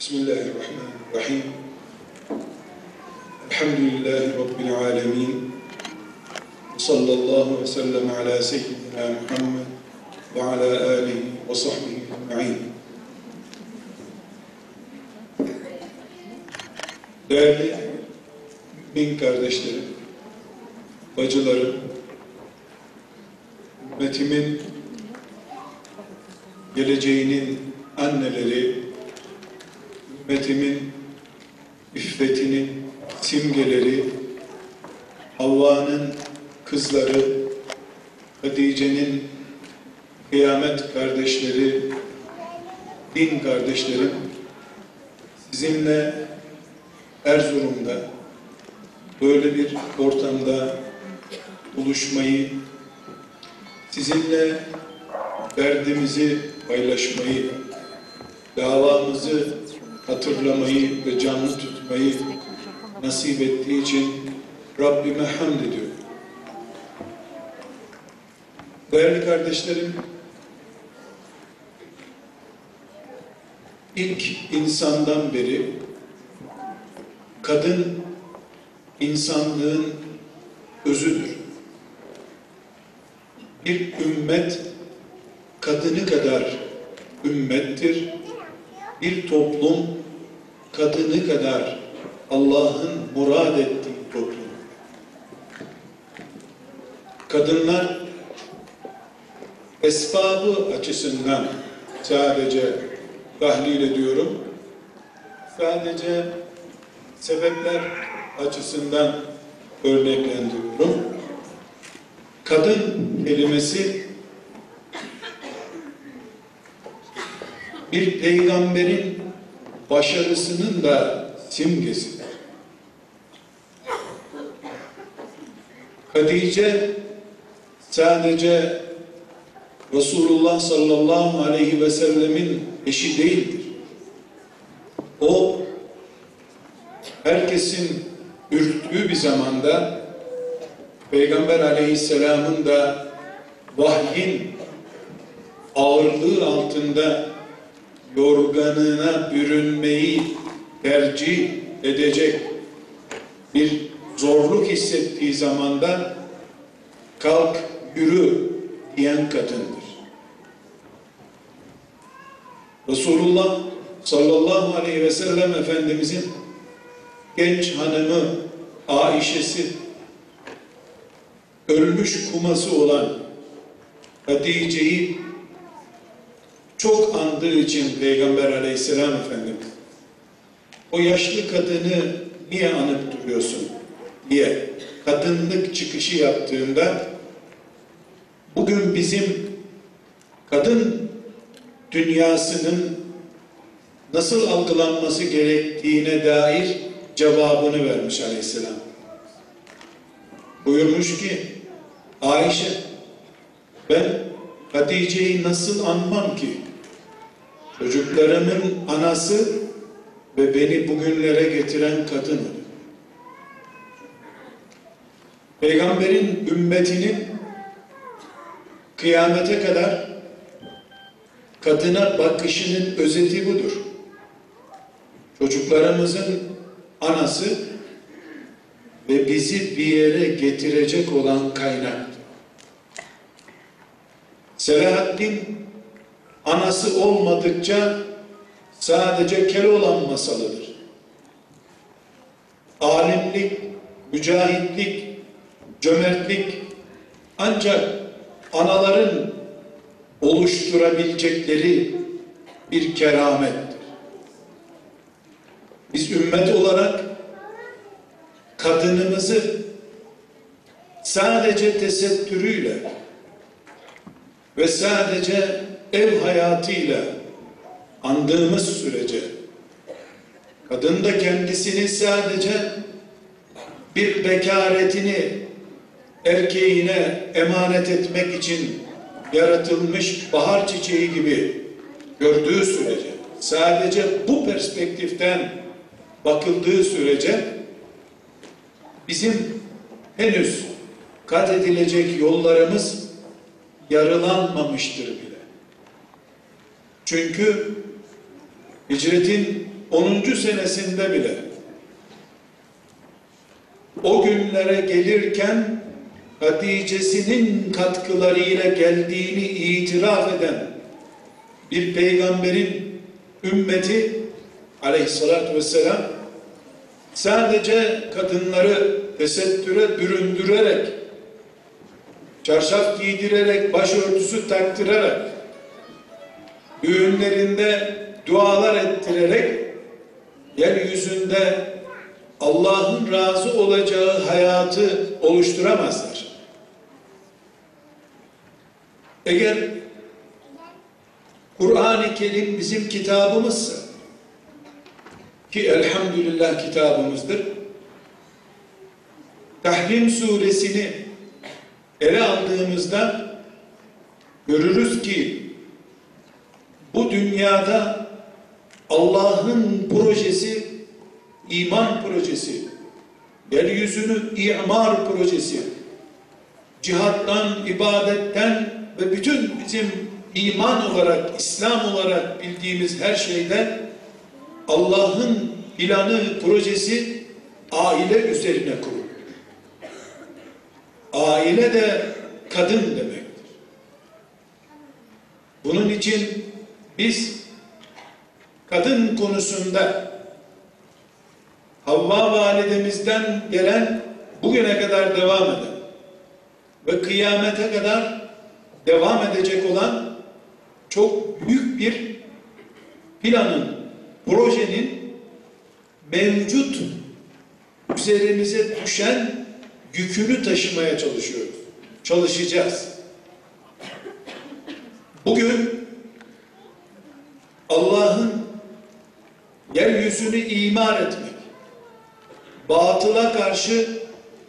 بسم الله الرحمن الرحيم الحمد لله رب العالمين وصلى الله وسلم على سيدنا محمد وعلى آله وصحبه أجمعين Değerli mümin kardeşlerim, bacılarım, ümmetimin geleceğinin anneleri, ümmetimin iffetinin simgeleri, Havva'nın kızları, Hatice'nin kıyamet kardeşleri, din kardeşlerim, sizinle Erzurum'da böyle bir ortamda buluşmayı, sizinle derdimizi paylaşmayı, davamızı hatırlamayı ve canlı tutmayı nasip ettiği için Rabbime hamd ediyorum. Değerli kardeşlerim, ilk insandan beri kadın insanlığın özüdür. Bir ümmet kadını kadar ümmettir. Bir toplum kadını kadar Allah'ın murad ettiği toplum. Kadınlar esbabı açısından sadece tahlil ediyorum. Sadece sebepler açısından örneklendiriyorum. Kadın kelimesi bir peygamberin başarısının da simgesidir. Hatice sadece Resulullah sallallahu aleyhi ve sellemin eşi değildir. O herkesin ürktüğü bir zamanda Peygamber aleyhisselamın da vahyin ağırlığı altında yorganına bürünmeyi tercih edecek bir zorluk hissettiği zamanda kalk yürü diyen kadındır. Resulullah sallallahu aleyhi ve sellem Efendimizin genç hanımı Aişe'si ölmüş kuması olan Hatice'yi çok andığı için Peygamber aleyhisselam Efendimiz o yaşlı kadını niye anıp duruyorsun diye kadınlık çıkışı yaptığında bugün bizim kadın dünyasının nasıl algılanması gerektiğine dair cevabını vermiş aleyhisselam. Buyurmuş ki Ayşe ben Hatice'yi nasıl anmam ki? Çocuklarımın anası ve beni bugünlere getiren kadın. Peygamberin ümmetinin kıyamete kadar kadına bakışının özeti budur. Çocuklarımızın anası ve bizi bir yere getirecek olan kaynak. Selahaddin anası olmadıkça sadece Keloğlan masalıdır. Alimlik, mücahitlik, cömertlik ancak anaların oluşturabilecekleri bir keramettir. Biz ümmet olarak kadınımızı sadece tesettürüyle ve sadece ev hayatıyla andığımız sürece kadın da kendisini sadece bir bekaretini erkeğine emanet etmek için yaratılmış bahar çiçeği gibi gördüğü sürece sadece bu perspektiften bakıldığı sürece bizim henüz kat edilecek yollarımız yarılanmamıştır bile. Çünkü hicretin 10. senesinde bile o günlere gelirken Hatice'sinin katkılarıyla geldiğini itiraf eden bir peygamberin ümmeti aleyhissalatü vesselam sadece kadınları tesettüre büründürerek çarşaf giydirerek başörtüsü taktırarak düğünlerinde dualar ettirerek yeryüzünde Allah'ın razı olacağı hayatı oluşturamazlar. Eğer Kur'an-ı Kerim bizim kitabımızsa ki elhamdülillah kitabımızdır. Tahrim suresini ele aldığımızda görürüz ki bu dünyada Allah'ın projesi iman projesi, yeryüzünü imar projesi, cihattan, ibadetten ve bütün bizim iman olarak, İslam olarak bildiğimiz her şeyde Allah'ın planı, projesi aile üzerine kurulu. Aile de kadın demektir. Bunun için biz kadın konusunda Havva validemizden gelen bugüne kadar devam eden ve kıyamete kadar devam edecek olan çok büyük bir planın, projenin mevcut üzerimize düşen yükünü taşımaya çalışıyoruz. Çalışacağız. Bugün Allah'ın yeryüzünü imar etmek, batıla karşı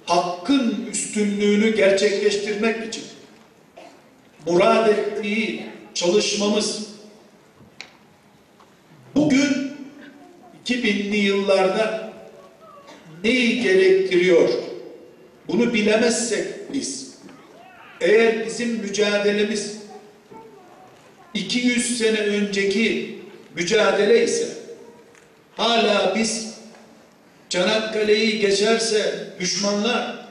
hakkın üstünlüğünü gerçekleştirmek için murad ettiği çalışmamız bugün 2000'li yıllarda neyi gerektiriyor? Bunu bilemezsek biz eğer bizim mücadelemiz 200 sene önceki mücadele ise hala biz Çanakkale'yi geçerse düşmanlar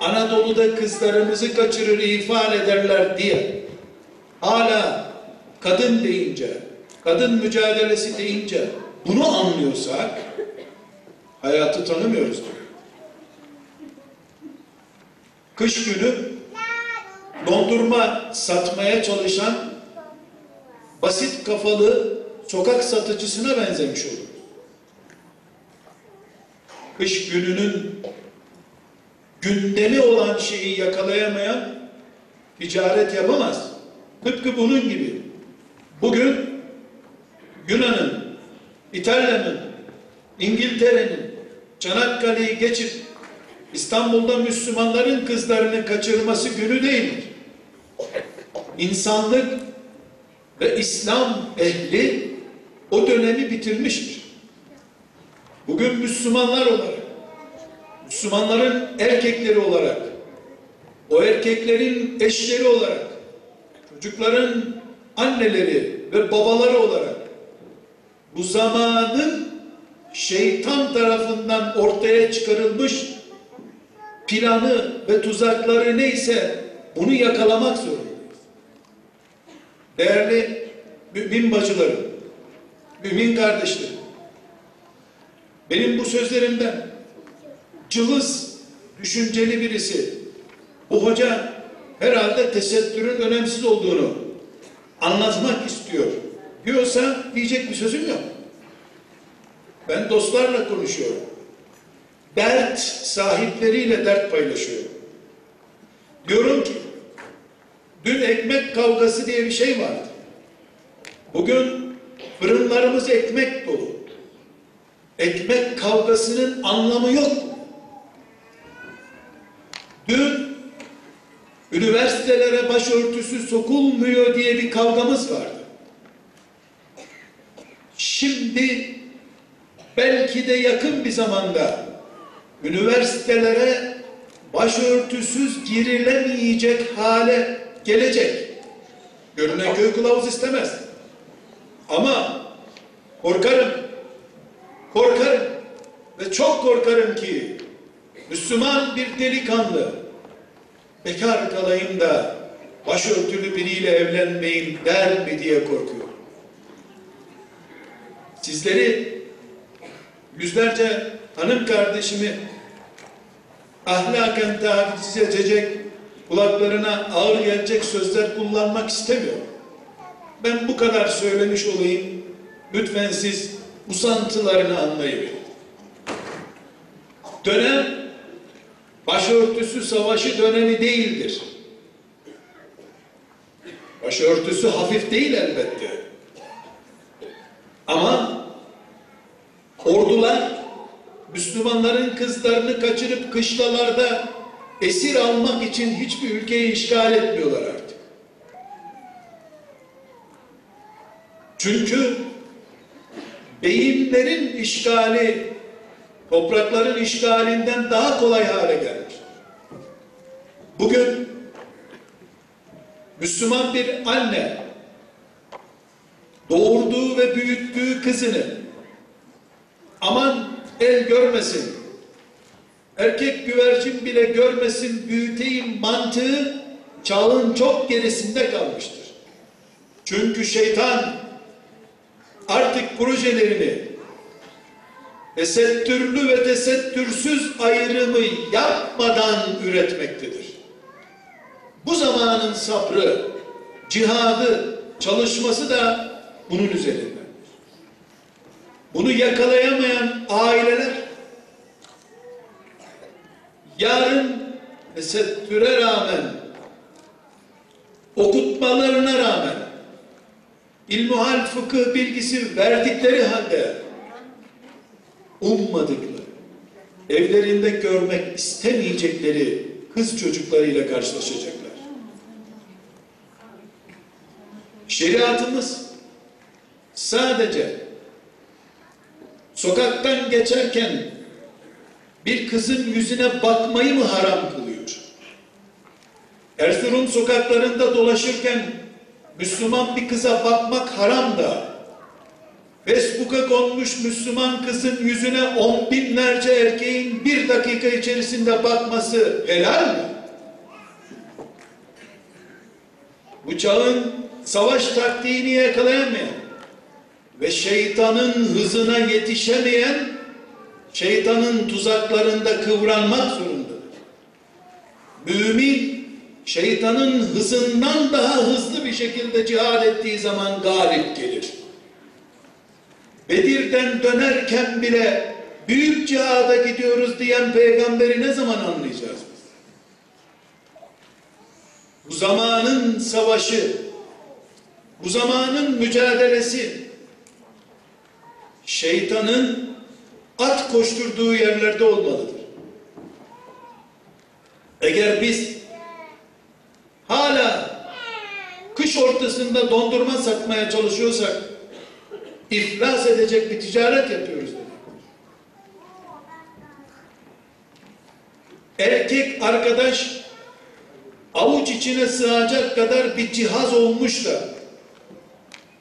Anadolu'da kızlarımızı kaçırır ifade ederler diye hala kadın deyince kadın mücadelesi deyince bunu anlıyorsak hayatı tanımıyoruz. Kış günü dondurma satmaya çalışan basit kafalı sokak satıcısına benzemiş olur. Kış gününün gündemi olan şeyi yakalayamayan ticaret yapamaz. Tıpkı bunun gibi. Bugün Yunan'ın, İtalya'nın, İngiltere'nin Çanakkale'yi geçip İstanbul'da Müslümanların kızlarını kaçırması günü değildir. İnsanlık ve İslam ehli o dönemi bitirmiştir. Bugün Müslümanlar olarak, Müslümanların erkekleri olarak, o erkeklerin eşleri olarak, çocukların anneleri ve babaları olarak bu zamanın şeytan tarafından ortaya çıkarılmış planı ve tuzakları neyse bunu yakalamak zorundayız. Değerli mümin bacılarım, mümin kardeşlerim, benim bu sözlerimden cılız, düşünceli birisi, bu hoca herhalde tesettürün önemsiz olduğunu anlatmak istiyor diyorsa diyecek bir sözüm yok. Ben dostlarla konuşuyorum. Dert sahipleriyle dert paylaşıyorum. Diyorum ki dün ekmek kavgası diye bir şey vardı. Bugün fırınlarımız ekmek dolu. Ekmek kavgasının anlamı yok. Dün üniversitelere başörtüsü sokulmuyor diye bir kavgamız vardı. Şimdi belki de yakın bir zamanda üniversitelere başörtüsüz girilemeyecek hale gelecek. Görünen köy kılavuz istemez. Ama korkarım Korkarım ve çok korkarım ki Müslüman bir delikanlı bekar kalayım da başörtülü biriyle evlenmeyeyim der mi diye korkuyorum. Sizleri yüzlerce hanım kardeşimi ahlaken tahakküksüz edecek, kulaklarına ağır gelecek sözler kullanmak istemiyorum. Ben bu kadar söylemiş olayım. Lütfen siz usantılarını anlayın. Dönem başörtüsü savaşı dönemi değildir. Başörtüsü hafif değil elbette. Ama ordular Müslümanların kızlarını kaçırıp kışlalarda esir almak için hiçbir ülkeyi işgal etmiyorlar artık. Çünkü beyinlerin işgali toprakların işgalinden daha kolay hale gelmiş. Bugün Müslüman bir anne doğurduğu ve büyüttüğü kızını aman el görmesin, erkek güvercin bile görmesin büyüteyim mantığı çağın çok gerisinde kalmıştır. Çünkü şeytan artık projelerini tesettürlü ve tesettürsüz ayrımı yapmadan üretmektedir. Bu zamanın sabrı, cihadı, çalışması da bunun üzerinde. Bunu yakalayamayan aileler yarın tesettüre rağmen okutmalarına rağmen ilmuhal fıkıh bilgisi verdikleri halde ummadıkları evlerinde görmek istemeyecekleri kız çocuklarıyla karşılaşacaklar. Şeriatımız sadece sokaktan geçerken bir kızın yüzüne bakmayı mı haram kılıyor? Erzurum sokaklarında dolaşırken Müslüman bir kıza bakmak haram da Facebook'a konmuş Müslüman kızın yüzüne on binlerce erkeğin bir dakika içerisinde bakması helal mi? Bu çağın savaş taktiğini yakalayamayan ve şeytanın hızına yetişemeyen şeytanın tuzaklarında kıvranmak zorundadır. Mümin şeytanın hızından daha hızlı bir şekilde cihad ettiği zaman galip gelir. Bedir'den dönerken bile büyük cihada gidiyoruz diyen peygamberi ne zaman anlayacağız biz? Bu zamanın savaşı, bu zamanın mücadelesi, şeytanın at koşturduğu yerlerde olmalıdır. Eğer biz hala kış ortasında dondurma satmaya çalışıyorsak iflas edecek bir ticaret yapıyoruz. Erkek arkadaş avuç içine sığacak kadar bir cihaz olmuş da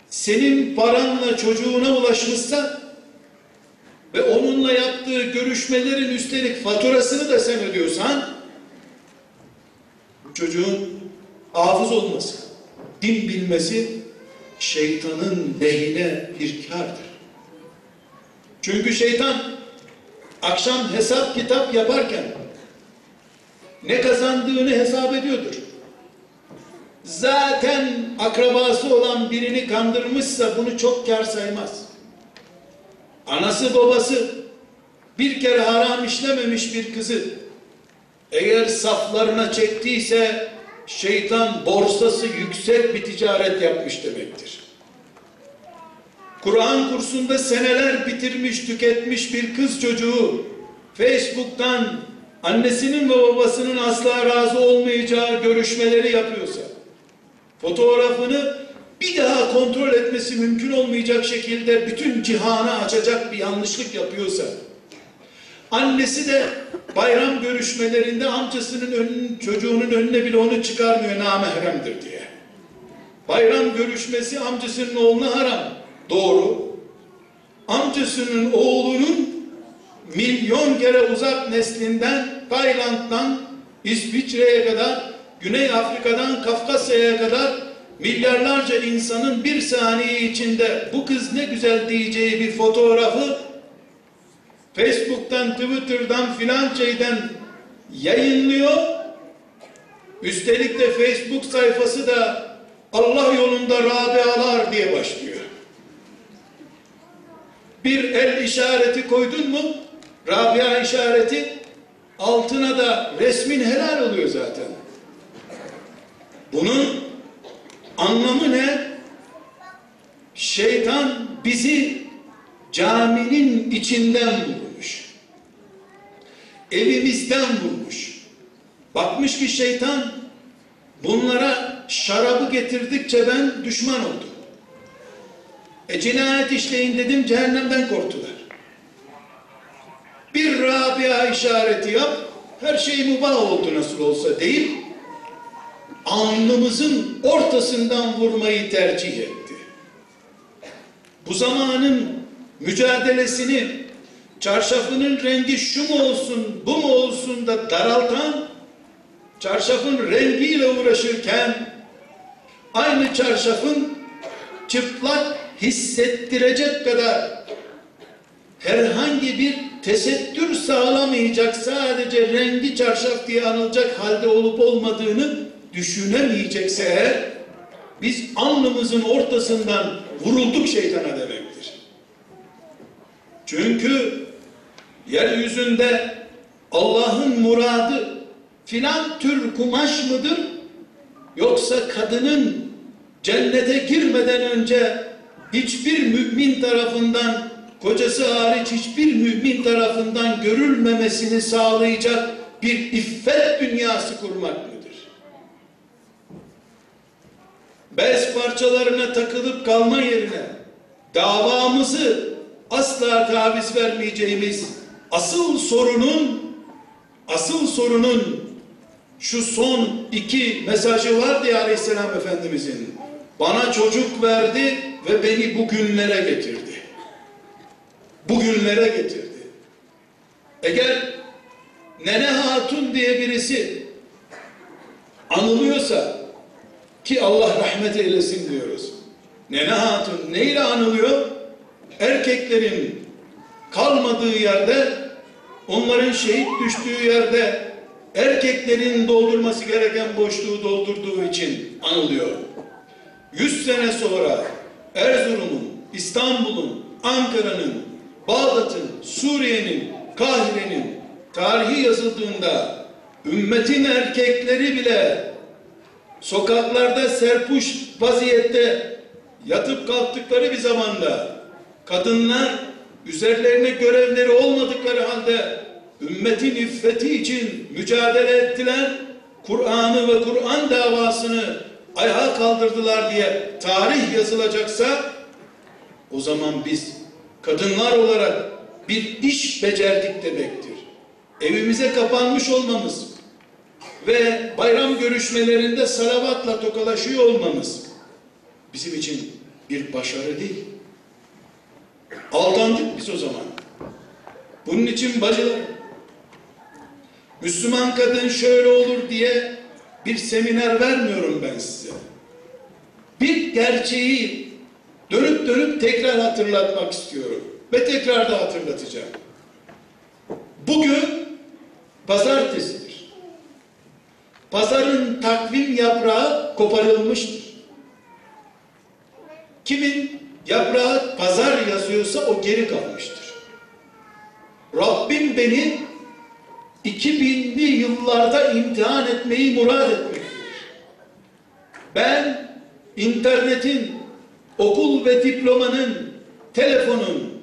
senin paranla çocuğuna ulaşmışsa ve onunla yaptığı görüşmelerin üstelik faturasını da sen ödüyorsan bu çocuğun hafız olması, din bilmesi şeytanın lehine bir kardır. Çünkü şeytan akşam hesap kitap yaparken ne kazandığını hesap ediyordur. Zaten akrabası olan birini kandırmışsa bunu çok kar saymaz. Anası babası bir kere haram işlememiş bir kızı eğer saflarına çektiyse şeytan borsası yüksek bir ticaret yapmış demektir. Kur'an kursunda seneler bitirmiş, tüketmiş bir kız çocuğu Facebook'tan annesinin ve babasının asla razı olmayacağı görüşmeleri yapıyorsa, fotoğrafını daha kontrol etmesi mümkün olmayacak şekilde bütün cihana açacak bir yanlışlık yapıyorsa, annesi de bayram görüşmelerinde amcasının önün, çocuğunun önüne bile onu çıkarmıyor namahremdir diye. Bayram görüşmesi amcasının oğluna haram. Doğru. amcasının oğlunun milyon kere uzak neslinden Tayland'dan İsviçre'ye kadar Güney Afrika'dan Kafkasya'ya kadar milyarlarca insanın bir saniye içinde bu kız ne güzel diyeceği bir fotoğrafı Facebook'tan, Twitter'dan filan şeyden yayınlıyor. Üstelik de Facebook sayfası da Allah yolunda Rabialar diye başlıyor. Bir el işareti koydun mu Rabia işareti altına da resmin helal oluyor zaten. Bunun anlamı ne? Şeytan bizi caminin içinden vurmuş. Evimizden vurmuş. Bakmış ki şeytan bunlara şarabı getirdikçe ben düşman oldum. E cinayet işleyin dedim cehennemden korktular. Bir Rabia işareti yap, her şey mübah oldu nasıl olsa değil, alnımızın ortasından vurmayı tercih etti. Bu zamanın mücadelesini çarşafının rengi şu mu olsun, bu mu olsun da daraltan, çarşafın rengiyle uğraşırken aynı çarşafın çıplak hissettirecek kadar herhangi bir tesettür sağlamayacak sadece rengi çarşaf diye anılacak halde olup olmadığını düşünemeyecekse eğer biz alnımızın ortasından vurulduk şeytana demektir. Çünkü yeryüzünde Allah'ın muradı filan tür kumaş mıdır? Yoksa kadının cennete girmeden önce hiçbir mümin tarafından kocası hariç hiçbir mümin tarafından görülmemesini sağlayacak bir iffet dünyası kurmak mıdır? Bez parçalarına takılıp kalma yerine davamızı asla taviz vermeyeceğimiz asıl sorunun asıl sorunun şu son iki mesajı vardı ya Aleyhisselam Efendimizin. Bana çocuk verdi ve beni bugünlere getirdi. Bugünlere getirdi. Eğer Nene Hatun diye birisi anılıyorsa ki Allah rahmet eylesin diyoruz. Nene Hatun neyle anılıyor? Erkeklerin kalmadığı yerde, onların şehit düştüğü yerde erkeklerin doldurması gereken boşluğu doldurduğu için anılıyor. Yüz sene sonra Erzurum'un, İstanbul'un, Ankara'nın, Bağdat'ın, Suriye'nin, Kahire'nin tarihi yazıldığında ümmetin erkekleri bile sokaklarda serpuş vaziyette yatıp kalktıkları bir zamanda kadınlar üzerlerine görevleri olmadıkları halde ümmetin iffeti için mücadele ettiler. Kur'an'ı ve Kur'an davasını ayağa kaldırdılar diye tarih yazılacaksa o zaman biz kadınlar olarak bir iş becerdik demektir. Evimize kapanmış olmamız ve bayram görüşmelerinde salavatla tokalaşıyor olmamız bizim için bir başarı değil. Aldandık biz o zaman. Bunun için bacılar, Müslüman kadın şöyle olur diye bir seminer vermiyorum ben size. Bir gerçeği dönüp dönüp tekrar hatırlatmak istiyorum. Ve tekrar da hatırlatacağım. Bugün pazartesidir. Pazarın takvim yaprağı koparılmıştır. Kimin yaprağı pazar yazıyorsa o geri kalmıştır. Rabbim beni 2000'li yıllarda imtihan etmeyi murad etmektedir. Ben internetin, okul ve diplomanın, telefonun,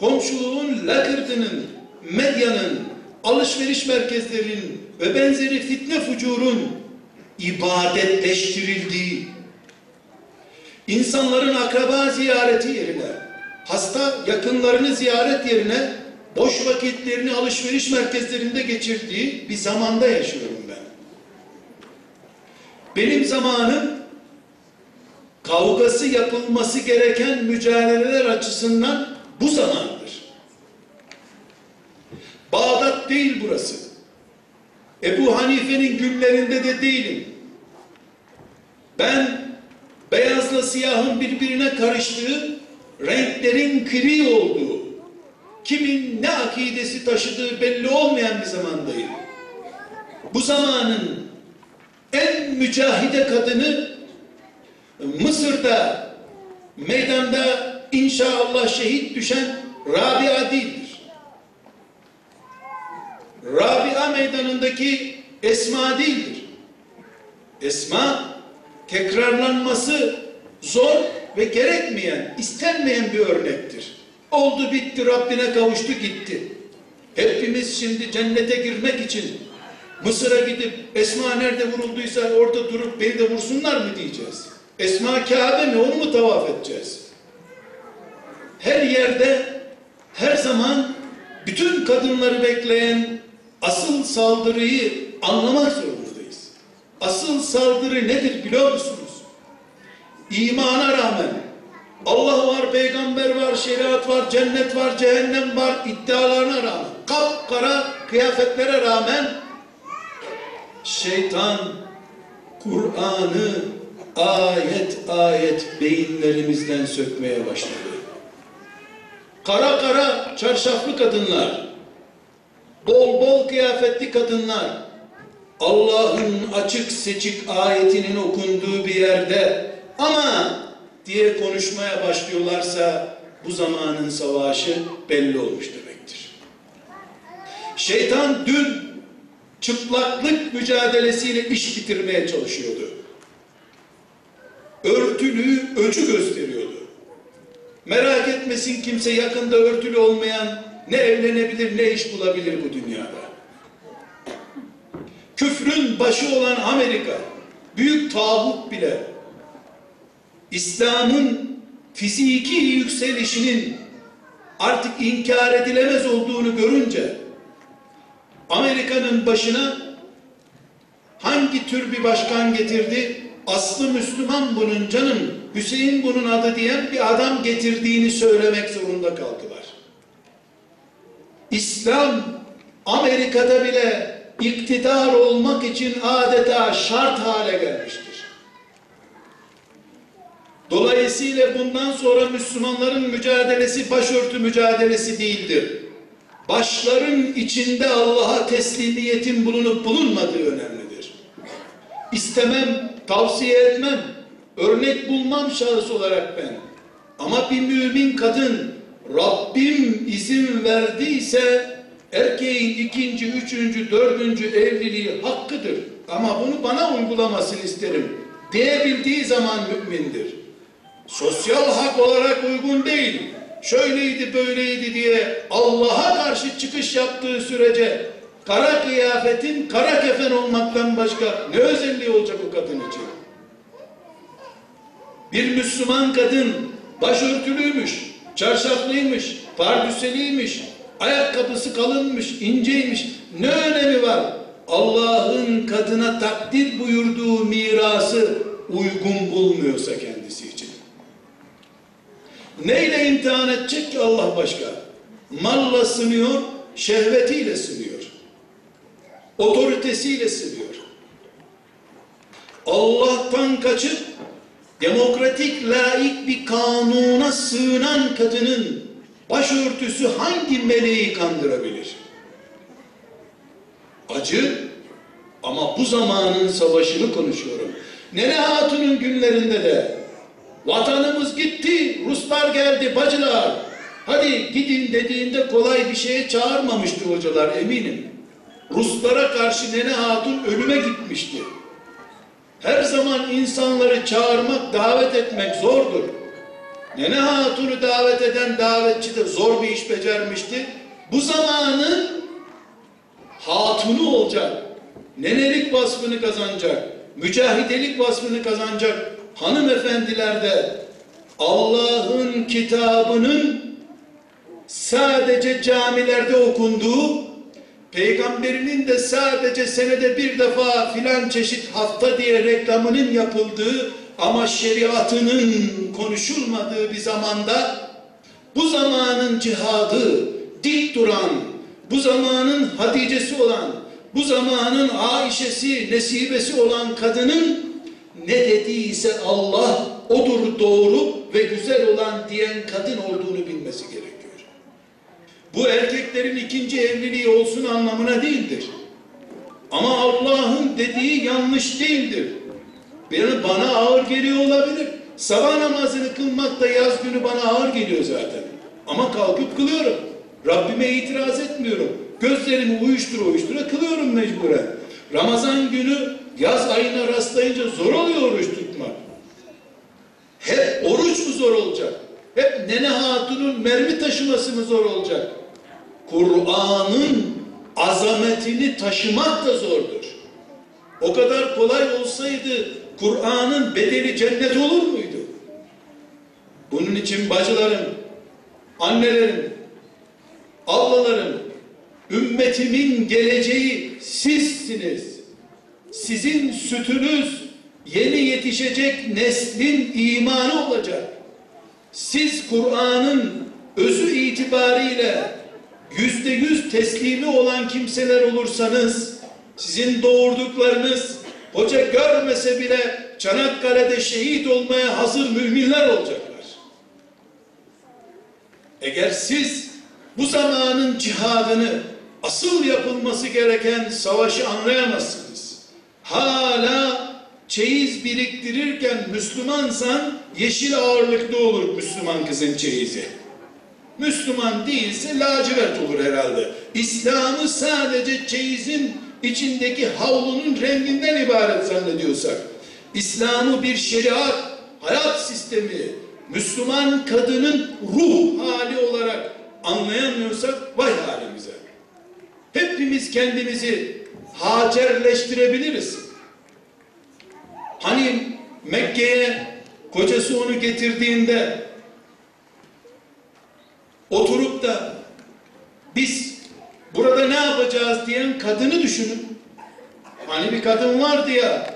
komşuluğun, lakırtının, medyanın, alışveriş merkezlerinin ve benzeri fitne fucurun ibadetleştirildiği, insanların akraba ziyareti yerine, hasta yakınlarını ziyaret yerine boş vakitlerini alışveriş merkezlerinde geçirdiği bir zamanda yaşıyorum ben. Benim zamanım kavgası yapılması gereken mücadeleler açısından bu zamandır. Bağdat değil burası. Ebu Hanife'nin günlerinde de değilim. Ben beyazla siyahın birbirine karıştığı, renklerin kri olduğu, kimin ne akidesi taşıdığı belli olmayan bir zamandayım. Bu zamanın en mücahide kadını Mısır'da meydanda inşallah şehit düşen Rabia değildir. Rabia meydanındaki Esma değildir. Esma tekrarlanması zor ve gerekmeyen, istenmeyen bir örnektir. Oldu bitti Rabbine kavuştu gitti. Hepimiz şimdi cennete girmek için Mısır'a gidip Esma nerede vurulduysa orada durup beni de vursunlar mı diyeceğiz. Esma Kabe mi onu mu tavaf edeceğiz? Her yerde her zaman bütün kadınları bekleyen asıl saldırıyı anlamak zorundayız. Asıl saldırı nedir biliyor musunuz? İmana rağmen Allah var, peygamber var, şeriat var, cennet var, cehennem var iddialarına rağmen, kapkara kıyafetlere rağmen şeytan Kur'an'ı ayet ayet beyinlerimizden sökmeye başladı. Kara kara çarşaflı kadınlar, bol bol kıyafetli kadınlar, Allah'ın açık seçik ayetinin okunduğu bir yerde ama diye konuşmaya başlıyorlarsa bu zamanın savaşı belli olmuş demektir. Şeytan dün çıplaklık mücadelesiyle iş bitirmeye çalışıyordu. Örtülüğü öcü gösteriyordu. Merak etmesin kimse yakında örtülü olmayan ne evlenebilir ne iş bulabilir bu dünyada. Küfrün başı olan Amerika, büyük tağut bile İslam'ın fiziki yükselişinin artık inkar edilemez olduğunu görünce Amerika'nın başına hangi tür bir başkan getirdi? Aslı Müslüman bunun canım, Hüseyin bunun adı diyen bir adam getirdiğini söylemek zorunda kaldılar. İslam Amerika'da bile iktidar olmak için adeta şart hale gelmiştir. Dolayısıyla bundan sonra Müslümanların mücadelesi başörtü mücadelesi değildir. Başların içinde Allah'a teslimiyetin bulunup bulunmadığı önemlidir. İstemem, tavsiye etmem, örnek bulmam şahıs olarak ben. Ama bir mümin kadın Rabbim izin verdiyse erkeğin ikinci, üçüncü, dördüncü evliliği hakkıdır. Ama bunu bana uygulamasını isterim diyebildiği zaman mümindir. Sosyal hak olarak uygun değil. Şöyleydi böyleydi diye Allah'a karşı çıkış yaptığı sürece kara kıyafetin kara kefen olmaktan başka ne özelliği olacak o kadın için? Bir Müslüman kadın başörtülüymüş, çarşaflıymış, pardüseliymiş, ayakkabısı kalınmış, inceymiş. Ne önemi var? Allah'ın kadına takdir buyurduğu mirası uygun bulmuyorsa kendisi için. Neyle imtihan edecek ki Allah başka? Malla sınıyor, şehvetiyle sınıyor. Otoritesiyle sınıyor. Allah'tan kaçıp demokratik, laik bir kanuna sığınan kadının başörtüsü hangi meleği kandırabilir? Acı ama bu zamanın savaşını konuşuyorum. Nene Hatun'un günlerinde de vatanımız gitti, Ruslar geldi bacılar. Hadi gidin dediğinde kolay bir şeye çağırmamıştı hocalar eminim. Ruslara karşı Nene Hatun ölüme gitmişti. Her zaman insanları çağırmak, davet etmek zordur. Nene Hatun'u davet eden davetçi de zor bir iş becermişti. Bu zamanın hatunu olacak. Nenelik vasfını kazanacak. Mücahidelik vasfını kazanacak hanımefendiler de Allah'ın kitabının sadece camilerde okunduğu, peygamberinin de sadece senede bir defa filan çeşit hafta diye reklamının yapıldığı ama şeriatının konuşulmadığı bir zamanda bu zamanın cihadı, dik duran, bu zamanın Hatice'si olan, bu zamanın Aişe'si, Nesibesi olan kadının ne dediyse Allah odur doğru ve güzel olan diyen kadın olduğunu bilmesi gerekiyor. Bu erkeklerin ikinci evliliği olsun anlamına değildir. Ama Allah'ın dediği yanlış değildir. Benim bana ağır geliyor olabilir. Sabah namazını kılmak da yaz günü bana ağır geliyor zaten. Ama kalkıp kılıyorum. Rabbime itiraz etmiyorum. Gözlerimi uyuştura uyuştura kılıyorum mecburen. Ramazan günü yaz ayına rastlayınca zor oluyor oruç tutmak. Hep oruç mu zor olacak? Hep nene hatunun mermi taşıması mı zor olacak? Kur'an'ın azametini taşımak da zordur. O kadar kolay olsaydı Kur'an'ın bedeli cennet olur muydu? Bunun için bacılarım, annelerim, ablalarım, ümmetimin geleceği sizsiniz. Sizin sütünüz yeni yetişecek neslin imanı olacak. Siz Kur'an'ın özü itibariyle yüzde yüz teslimi olan kimseler olursanız sizin doğurduklarınız hoca görmese bile Çanakkale'de şehit olmaya hazır müminler olacaklar. Eğer siz bu zamanın cihadını asıl yapılması gereken savaşı anlayamazsınız. Hala çeyiz biriktirirken Müslümansan yeşil ağırlıklı olur Müslüman kızın çeyizi. Müslüman değilse lacivert olur herhalde. İslam'ı sadece çeyizin içindeki havlunun renginden ibaret zannediyorsak, İslam'ı bir şeriat, hayat sistemi, Müslüman kadının ruh hali olarak anlayamıyorsak vay halimize. Hepimiz kendimizi Hacerleştirebiliriz. Hani Mekke'ye kocası onu getirdiğinde oturup da biz burada ne yapacağız diyen kadını düşünün. Hani bir kadın vardı ya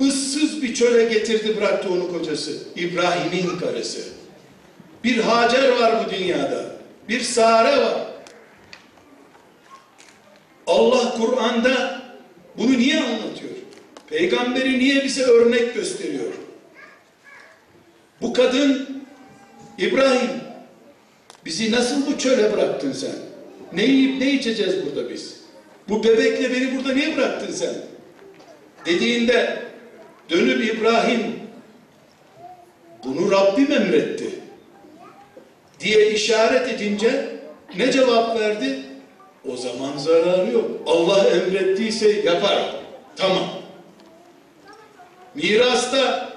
ıssız bir çöle getirdi bıraktı onu kocası. İbrahim'in karısı. Bir Hacer var bu dünyada. Bir Sare var. Allah Kur'an'da bunu niye anlatıyor? Peygamberi niye bize örnek gösteriyor? Bu kadın İbrahim bizi nasıl bu çöle bıraktın sen? Ne yiyip ne içeceğiz burada biz? Bu bebekle beni burada niye bıraktın sen? Dediğinde dönüp İbrahim bunu Rabbim emretti diye işaret edince ne cevap verdi? O zaman zararı yok. Allah emrettiyse yapar. Tamam. Mirasta,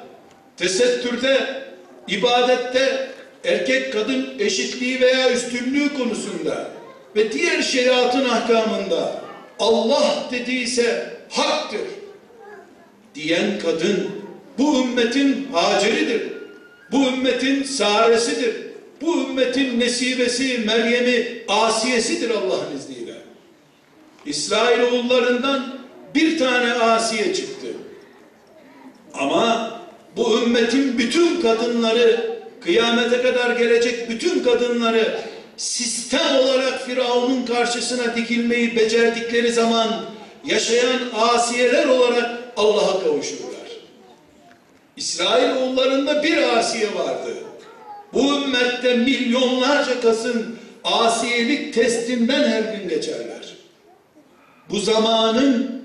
tesettürde, ibadette, erkek kadın eşitliği veya üstünlüğü konusunda ve diğer şeriatın ahkamında Allah dediyse haktır diyen kadın bu ümmetin haceridir. Bu ümmetin saresidir. Bu ümmetin nesibesi, Meryem'i, Asiye'sidir Allah'ın izniyle. İsrail oğullarından bir tane Asiye çıktı. Ama bu ümmetin bütün kadınları, kıyamete kadar gelecek bütün kadınları sistem olarak Firavun'un karşısına dikilmeyi becerdikleri zaman yaşayan asiyeler olarak Allah'a kavuşurlar. İsrail oğullarında bir asiye vardı. Bu ümmette milyonlarca kasın asiyelik testinden her gün geçerler. Bu zamanın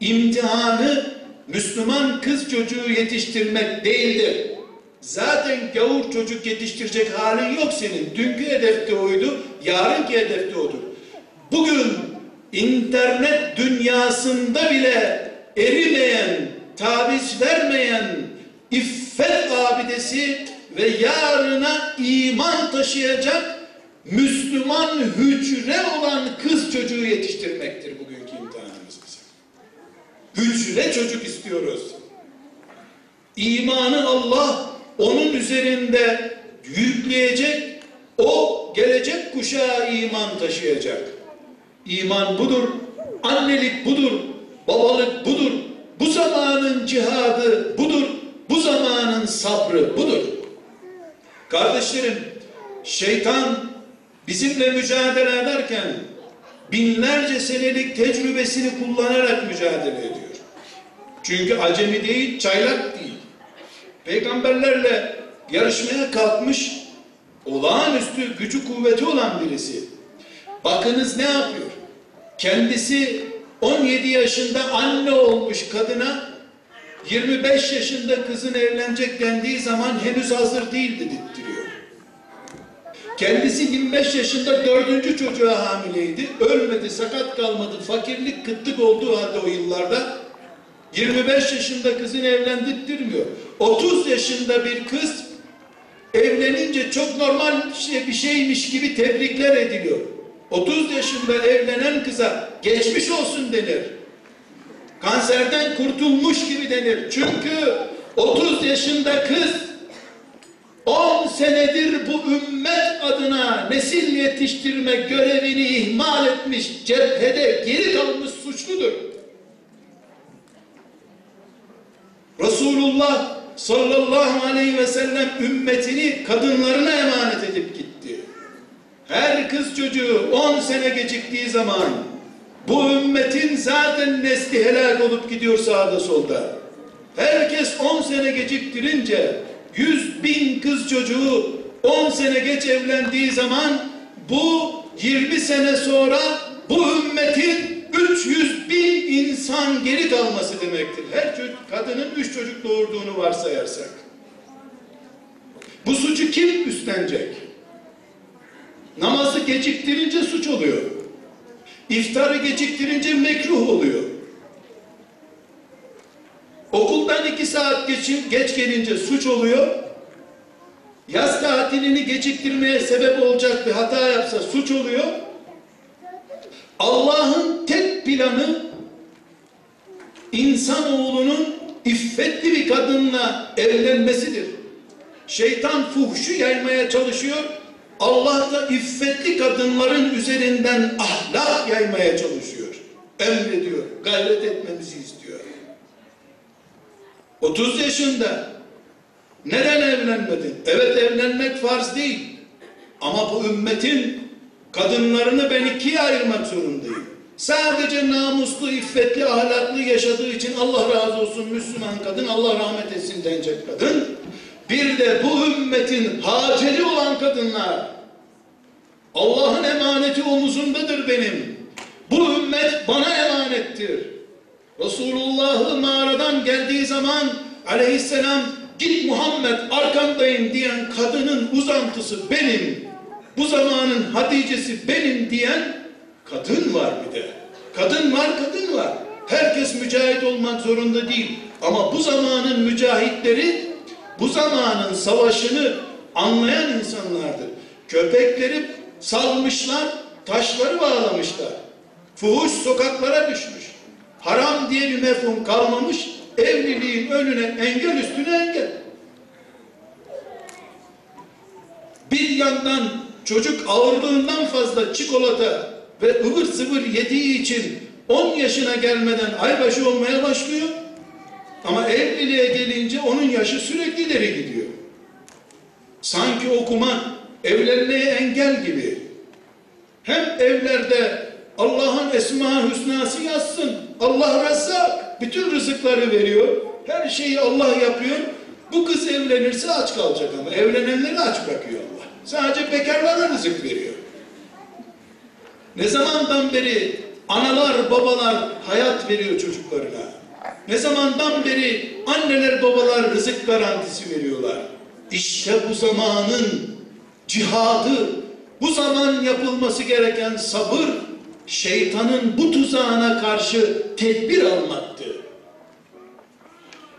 imtihanı Müslüman kız çocuğu yetiştirmek değildir. Zaten gavur çocuk yetiştirecek halin yok senin. Dünkü hedefte oydu, yarınki hedefte odur. Bugün internet dünyasında bile erimeyen, taviz vermeyen iffet abidesi ve yarına iman taşıyacak Müslüman hücre olan kız çocuğu yetiştirmektir bugünkü imtihanımız bizim. Hücre çocuk istiyoruz. İmanı Allah onun üzerinde yükleyecek, o gelecek kuşağa iman taşıyacak. İman budur, annelik budur, babalık budur, bu zamanın cihadı budur, bu zamanın sabrı budur. Kardeşlerim, şeytan bizimle mücadele ederken binlerce senelik tecrübesini kullanarak mücadele ediyor. Çünkü acemi değil, çaylak değil. Peygamberlerle yarışmaya kalkmış olağanüstü gücü kuvveti olan birisi. Bakınız ne yapıyor? Kendisi 17 yaşında anne olmuş kadına 25 yaşında kızın evlenecek dendiği zaman henüz hazır değil dedirtiyor. Kendisi 25 yaşında dördüncü çocuğa hamileydi. Ölmedi, sakat kalmadı, fakirlik, kıtlık olduğu halde o yıllarda 25 yaşında kızını evlendirtmiyor. 30 yaşında bir kız evlenince çok normal şey- bir şeymiş gibi tebrikler ediliyor. 30 yaşında evlenen kıza geçmiş olsun denir. Kanserden kurtulmuş gibi denir. Çünkü 30 yaşında kız 10 senedir bu ümmet adına nesil yetiştirme görevini ihmal etmiş, cephede geri kalmış suçludur. Resulullah sallallahu aleyhi ve sellem ümmetini kadınlarına emanet edip gitti. Her kız çocuğu 10 sene geciktiği zaman bu ümmetin zaten nesli helak olup gidiyor sağda solda. Herkes 10 sene geciktirince 100 bin kız çocuğu 10 sene geç evlendiği zaman bu 20 sene sonra bu ümmetin 300 bin insan geri kalması demektir. Her kadının 3 çocuk doğurduğunu varsayarsak. Bu suçu kim üstlenecek? Namazı geciktirince suç oluyor. İftarı geciktirince mekruh oluyor. Okuldan iki saat geç, geç gelince suç oluyor. Yaz tatilini geciktirmeye sebep olacak bir hata yapsa suç oluyor. Allah'ın tek planı insanoğlunun iffetli bir kadınla evlenmesidir. Şeytan fuhşu yaymaya çalışıyor. Allah da iffetli kadınların üzerinden ahlak yaymaya çalışıyor. Emrediyor, gayret etmemizi istiyor. 30 yaşında neden evlenmedin? Evet evlenmek farz değil. Ama bu ümmetin kadınlarını ben ikiye ayırmak zorundayım. Sadece namuslu, iffetli, ahlaklı yaşadığı için Allah razı olsun Müslüman kadın, Allah rahmet etsin denecek kadın. Bir de bu ümmetin haceli olan kadınlar. Allah'ın emaneti omuzundadır benim. Bu ümmet bana emanettir. Resulullah'ı mağaradan geldiği zaman aleyhisselam git Muhammed arkandayım diyen kadının uzantısı benim. Bu zamanın Hatice'si benim diyen kadın var bir de. Kadın var, kadın var. Herkes mücahit olmak zorunda değil. Ama bu zamanın mücahitleri bu zamanın savaşını anlayan insanlardır. Köpekleri salmışlar, taşları bağlamışlar. Fuhuş sokaklara düşmüş. Haram diye bir mefhum kalmamış. Evliliğin önüne engel üstüne engel. Bir yandan çocuk ağırlığından fazla çikolata ve ıvır zıvır yediği için 10 yaşına gelmeden aybaşı olmaya başlıyor. Ama evliliğe gelince onun yaşı sürekli ileri gidiyor. Sanki okumak evlenmeye engel gibi. Hem evlerde Allah'ın esma hüsnası yazsın. Allah rezzak. Bütün rızıkları veriyor. Her şeyi Allah yapıyor. Bu kız evlenirse aç kalacak ama evlenenleri aç bırakıyor. Sadece bekarlara rızık veriyor. Ne zamandan beri analar babalar hayat veriyor çocuklarına? Ne zamandan beri anneler babalar rızık garantisi veriyorlar? İşte bu zamanın cihadı, bu zaman yapılması gereken sabır, şeytanın bu tuzağına karşı tedbir almaktır.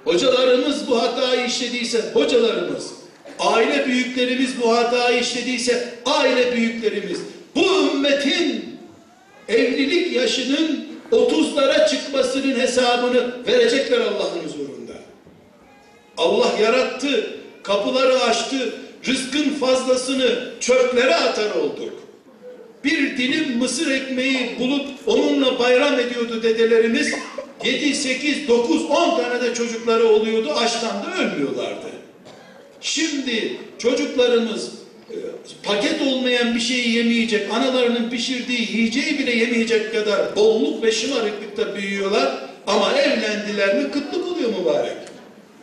Hocalarımız bu hatayı işlediyse hocalarımız, aile büyüklerimiz bu hatayı işlediyse aile büyüklerimiz, bu ümmetin evlilik yaşının 30'lara çıkmasının hesabını verecekler Allah'ın huzurunda. Allah yarattı, kapıları açtı, rızkın fazlasını çöplere atar olduk. Bir dilim mısır ekmeği bulup onunla bayram ediyordu dedelerimiz. 7, 8, 9, 10 tane de çocukları oluyordu. Açtan da ölmüyorlardı. Şimdi çocuklarımız e, paket olmayan bir şeyi yemeyecek, analarının pişirdiği yiyeceği bile yemeyecek kadar bolluk ve şımarıklıkta büyüyorlar. Ama evlendiler mi kıtlık oluyor mübarek.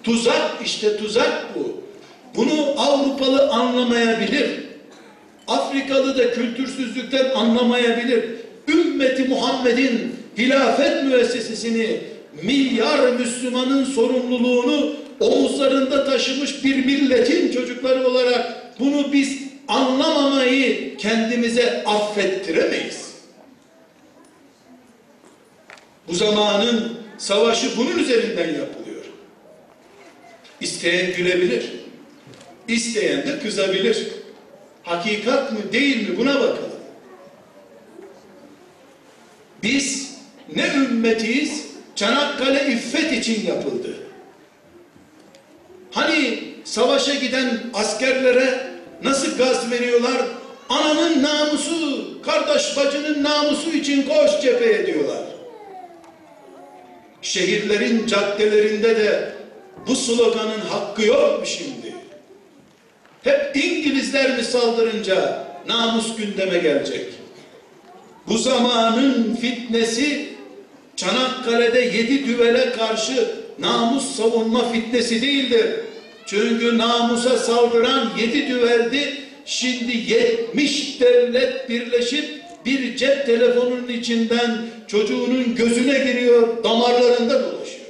Tuzak işte tuzak bu. Bunu Avrupalı anlamayabilir. Afrikalı da kültürsüzlükten anlamayabilir. Ümmeti Muhammed'in hilafet müessesesini milyar Müslümanın sorumluluğunu omuzlarında taşımış bir milletin çocukları olarak bunu biz anlamamayı kendimize affettiremeyiz. Bu zamanın savaşı bunun üzerinden yapılıyor. İsteyen gülebilir. İsteyen de kızabilir. Hakikat mı değil mi buna bakalım. Biz ne ümmetiyiz? Çanakkale iffet için yapıldı. Hani savaşa giden askerlere nasıl gaz veriyorlar? Ananın namusu, kardeş bacının namusu için koş cepheye diyorlar. Şehirlerin caddelerinde de bu sloganın hakkı yok mu şimdi? Hep İngilizler mi saldırınca namus gündeme gelecek? Bu zamanın fitnesi Çanakkale'de yedi düvele karşı namus savunma fitnesi değildir. Çünkü namusa saldıran yedi düveldi. Şimdi yetmiş devlet birleşip bir cep telefonunun içinden çocuğunun gözüne giriyor, damarlarında dolaşıyor.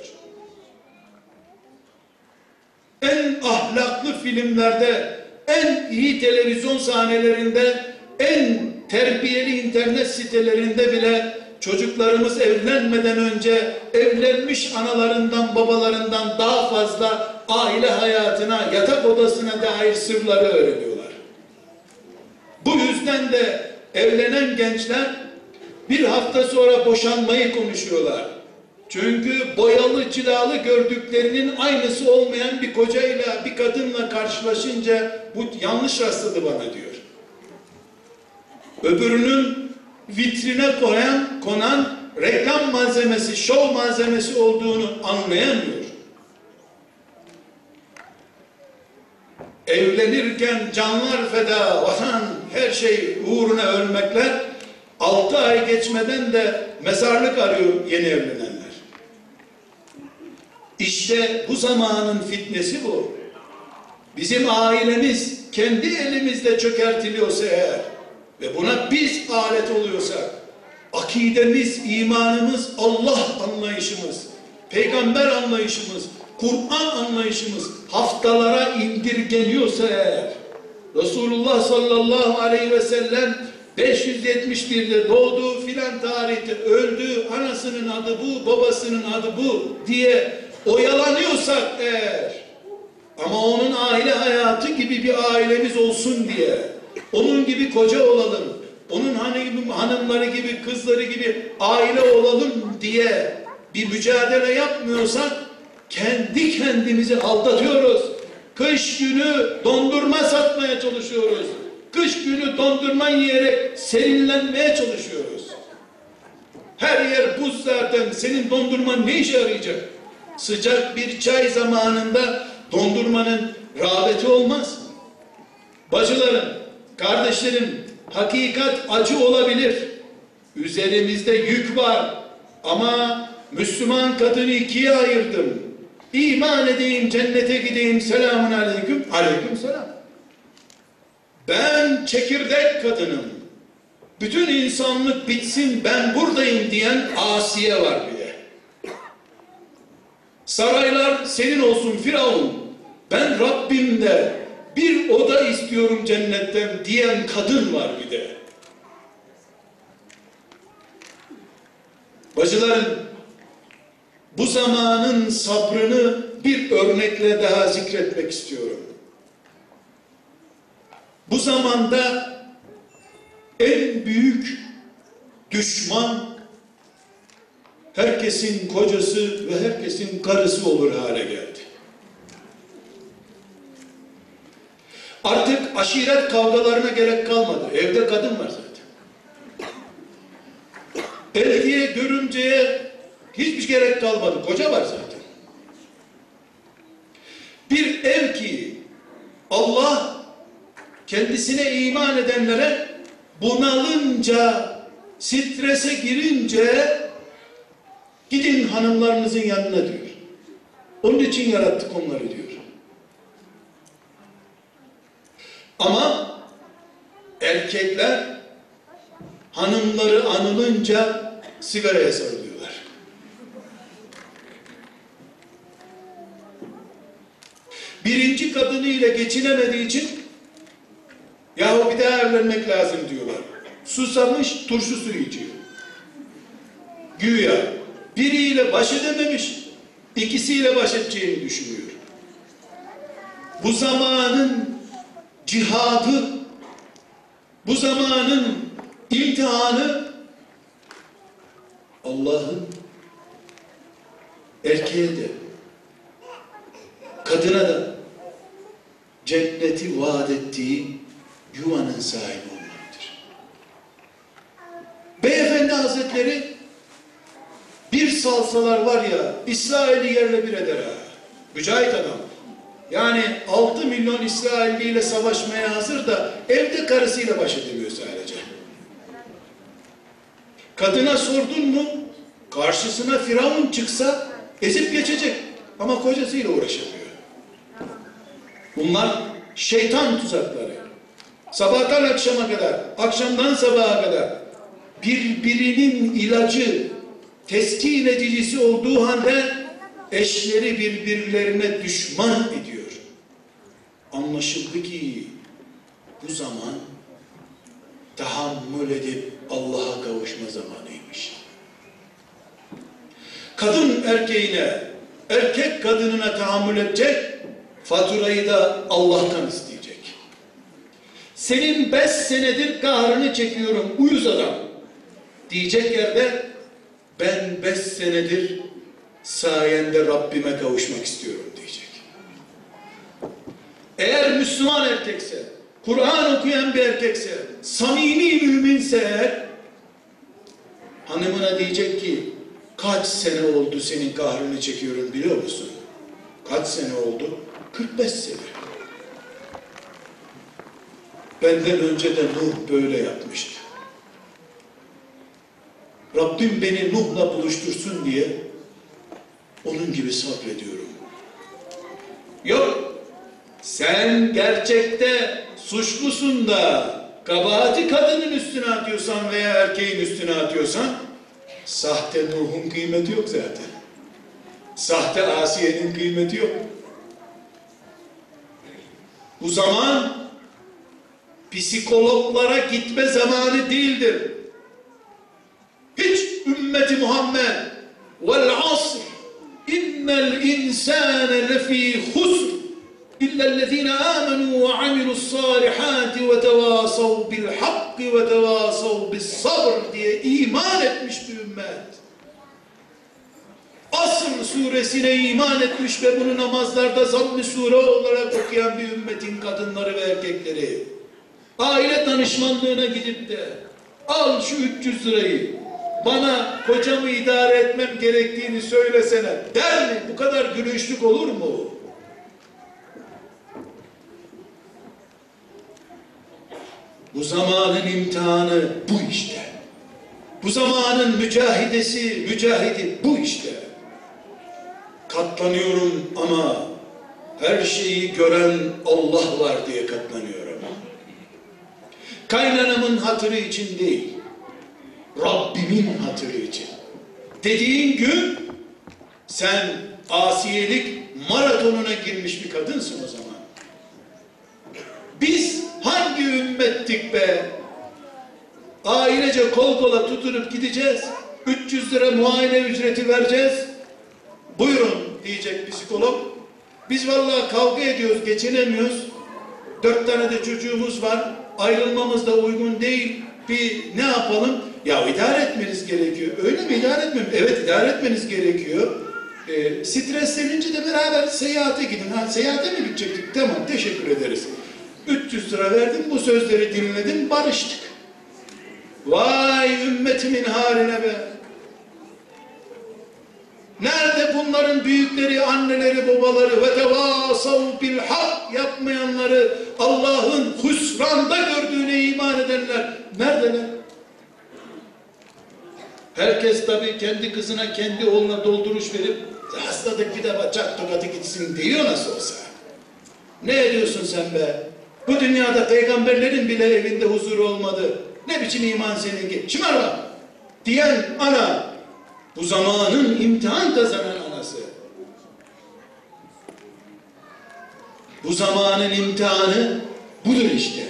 En ahlaklı filmlerde, en iyi televizyon sahnelerinde, en terbiyeli internet sitelerinde bile çocuklarımız evlenmeden önce evlenmiş analarından babalarından daha fazla aile hayatına, yatak odasına dair sırları öğreniyorlar. Bu yüzden de evlenen gençler bir hafta sonra boşanmayı konuşuyorlar. Çünkü boyalı cilalı gördüklerinin aynısı olmayan bir kocayla bir kadınla karşılaşınca bu yanlış rastladı bana diyor. Öbürünün vitrine koyan, konan reklam malzemesi, şov malzemesi olduğunu anlayamıyor. Evlenirken canlar feda, vatan, her şey uğruna ölmekler, altı ay geçmeden de mezarlık arıyor yeni evlenenler. İşte bu zamanın fitnesi bu. Bizim ailemiz kendi elimizde çökertiliyorsa eğer, ve buna biz alet oluyorsak, akidemiz, imanımız, Allah anlayışımız, peygamber anlayışımız, Kur'an anlayışımız haftalara indirgeniyorsa eğer, Resulullah sallallahu aleyhi ve sellem 571'de doğdu filan tarihte öldü, anasının adı bu, babasının adı bu diye oyalanıyorsak eğer, ama onun aile hayatı gibi bir ailemiz olsun diye, onun gibi koca olalım, onun hanım, hanımları gibi, kızları gibi aile olalım diye bir mücadele yapmıyorsak kendi kendimizi aldatıyoruz. Kış günü dondurma satmaya çalışıyoruz. Kış günü dondurma yiyerek serinlenmeye çalışıyoruz. Her yer buz zaten. Senin dondurman ne işe yarayacak? Sıcak bir çay zamanında dondurmanın rağbeti olmaz. Bacılarım, Kardeşlerim, hakikat acı olabilir. Üzerimizde yük var. Ama Müslüman kadını ikiye ayırdım. İman edeyim, cennete gideyim. Selamun aleyküm. Aleyküm selam. Ben çekirdek kadınım. Bütün insanlık bitsin ben buradayım diyen Asiye var bir de. Saraylar senin olsun Firavun. Ben Rabbimde bir oda istiyorum cennetten diyen kadın var bir de. Bacılarım, bu zamanın sabrını bir örnekle daha zikretmek istiyorum. Bu zamanda en büyük düşman herkesin kocası ve herkesin karısı olur hale geldi. Artık aşiret kavgalarına gerek kalmadı. Evde kadın var zaten. Eltiye, görümceye hiçbir gerek kalmadı. Koca var zaten. Bir ev ki Allah kendisine iman edenlere bunalınca, strese girince gidin hanımlarınızın yanına diyor. Onun için yarattık onları diyor. Ama erkekler hanımları anılınca sigaraya sarılıyorlar. Birinci kadını ile geçinemediği için yahu bir daha evlenmek lazım diyorlar. Susamış turşu suyu içiyor. Güya biriyle baş edememiş, ikisiyle baş edeceğini düşünüyor. Bu zamanın cihadı, bu zamanın imtihanı Allah'ın erkeğe de kadına da cenneti vaat ettiği yuvanın sahibi olmaktır. Beyefendi Hazretleri bir salsalar var ya İsrail'i yerle bir eder ha. Mücahit adam. Yani 6 milyon İsrailli ile savaşmaya hazır da evde karısıyla baş edemiyor sadece. Kadına sordun mu karşısına Firavun çıksa ezip geçecek ama kocasıyla uğraşamıyor. Bunlar şeytan tuzakları. Sabahtan akşama kadar, akşamdan sabaha kadar birbirinin ilacı, teskin edicisi olduğu halde eşleri birbirlerine düşman ediyor. Anlaşıldı ki bu zaman tahammül edip Allah'a kavuşma zamanıymış. Kadın erkeğine, erkek kadınına tahammül edecek, faturayı da Allah'tan isteyecek. Senin beş senedir kahrını çekiyorum uyuz adam diyecek yerde ben beş senedir sayende Rabbime kavuşmak istiyorum diyecek. Eğer Müslüman erkekse, Kur'an okuyan bir erkekse, samimi müminse eğer, hanımına diyecek ki, kaç sene oldu senin kahrını çekiyorum biliyor musun? Kaç sene oldu? 45 sene. Benden önce de Nuh böyle yapmıştı. Rabbim beni Nuh'la buluştursun diye onun gibi sabrediyorum. Yok, sen gerçekte suçlusun da kabahati kadının üstüne atıyorsan veya erkeğin üstüne atıyorsan sahte Nuh'un kıymeti yok zaten. Sahte Asiye'nin kıymeti yok. Bu zaman psikologlara gitme zamanı değildir. Hiç ümmeti Muhammed vel asr innel insane lefî husr illellezîne âmenû ve amilussâlihâti ve tevâsav bil hakkı ve tevâsav sabr diye iman etmiş bir ümmet. Asr suresine iman etmiş ve bunu namazlarda zamm-ı sure olarak okuyan bir ümmetin kadınları ve erkekleri. Aile danışmanlığına gidip de al şu 300 lirayı bana kocamı idare etmem gerektiğini söylesene der mi? Bu kadar gülüşlük olur mu? Bu zamanın imtihanı bu işte. Bu zamanın mücahidesi, mücahidi bu işte. Katlanıyorum ama her şeyi gören Allah var diye katlanıyorum. Kaynanamın hatırı için değil, Rabbimin hatırı için. Dediğin gün sen asiyelik maratonuna girmiş bir kadınsın o zaman. Biz hangi ümmettik be? Ailece kol kola tutunup gideceğiz. 300 lira muayene ücreti vereceğiz. Buyurun diyecek psikolog. Biz vallahi kavga ediyoruz, geçinemiyoruz. Dört tane de çocuğumuz var. Ayrılmamız da uygun değil. Bir ne yapalım? Ya idare etmeniz gerekiyor. Öyle mi idare etmem? Evet idare etmeniz gerekiyor. Ee, streslenince de beraber seyahate gidin. Ha, seyahate mi gidecektik? Tamam teşekkür ederiz. 300 lira verdim bu sözleri dinledim barıştık. Vay ümmetimin haline be. Nerede bunların büyükleri, anneleri, babaları ve tevasav bil hak yapmayanları Allah'ın husranda gördüğüne iman edenler neredeler? Herkes tabi kendi kızına, kendi oğluna dolduruş verip rastladık bir de bacak tokatı gitsin diyor nasıl olsa. Ne ediyorsun sen be? Bu dünyada peygamberlerin bile evinde huzuru olmadı. Ne biçim iman seninki? Şımarma! Diyen ana bu zamanın imtihan kazanan anası. Bu zamanın imtihanı budur işte.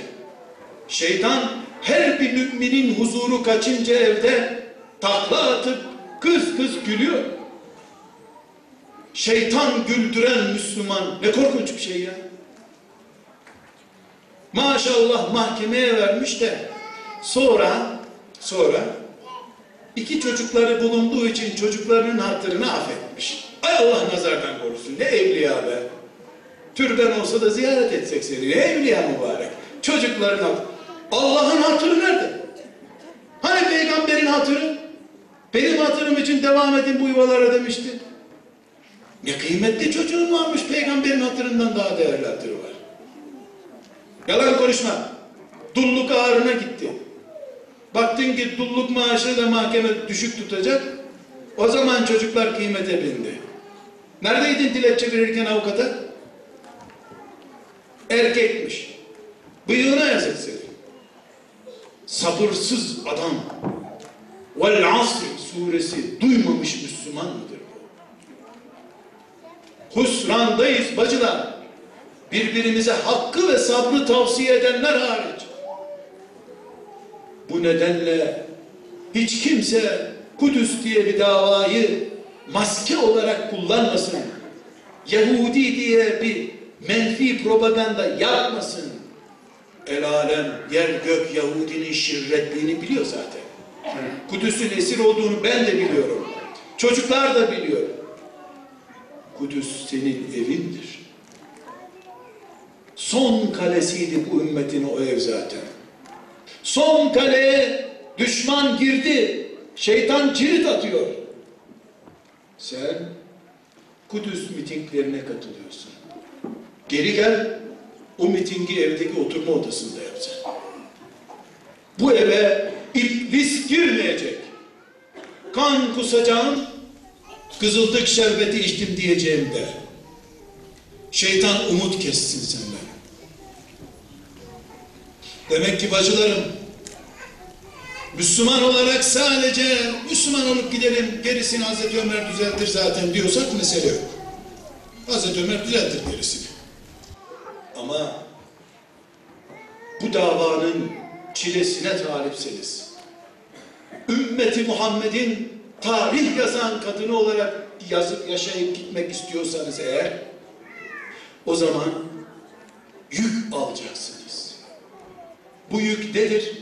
Şeytan her bir müminin huzuru kaçınca evde takla atıp kız kız gülüyor. Şeytan güldüren Müslüman ne korkunç bir şey ya. Maşallah mahkemeye vermiş de sonra sonra iki çocukları bulunduğu için çocuklarının hatırını affetmiş. Ay Allah nazardan korusun. Ne evliya be. Türben olsa da ziyaret etsek seni. Ne evliya mübarek. Çocukların hatırı. Allah'ın hatırı nerede? Hani peygamberin hatırı? Benim hatırım için devam edin bu yuvalara demişti. Ne kıymetli çocuğun varmış peygamberin hatırından daha değerli hatırı var. Yalan konuşma. Dulluk ağrına gitti. Baktın ki dulluk maaşı da mahkeme düşük tutacak. O zaman çocuklar kıymete bindi. Neredeydin dilekçe verirken avukata? Erkekmiş. Bıyığına yazık senin. Sabırsız adam. Vel asr suresi duymamış Müslüman mıdır bu? Husrandayız bacılar. Birbirimize hakkı ve sabrı tavsiye edenler hariç. Bu nedenle hiç kimse Kudüs diye bir davayı maske olarak kullanmasın. Yahudi diye bir menfi propaganda yapmasın. El alem, yer gök Yahudinin şirretliğini biliyor zaten. Kudüs'ün esir olduğunu ben de biliyorum. Çocuklar da biliyor. Kudüs senin evindir. Son kalesiydi bu ümmetin o ev zaten. Son kaleye düşman girdi. Şeytan cirit atıyor. Sen Kudüs mitinglerine katılıyorsun. Geri gel, o mitingi evdeki oturma odasında yap sen. Bu eve iblis girmeyecek. Kan kusacağım, kızıldık şerbeti içtim diyeceğim de. Şeytan umut kessin senden. Demek ki bacılarım, Müslüman olarak sadece Müslüman olup gidelim, gerisini Hazreti Ömer düzeltir zaten diyorsak mesele yok. Hazreti Ömer düzeltir gerisini. Ama bu davanın çilesine talipseniz, ümmeti Muhammed'in tarih yazan kadını olarak yazıp yaşayıp gitmek istiyorsanız eğer, o zaman yük alacaksınız. Bu yük nedir?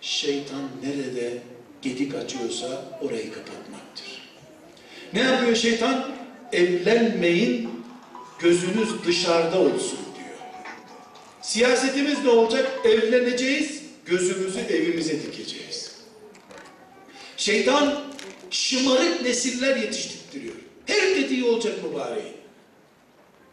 Şeytan nerede gedik açıyorsa orayı kapatmaktır. Ne yapıyor şeytan? Evlenmeyin, gözünüz dışarıda olsun diyor. Siyasetimiz ne olacak? Evleneceğiz, gözümüzü evimize dikeceğiz. Şeytan şımarık nesiller yetiştiriyor. Her dediği olacak mübareğin.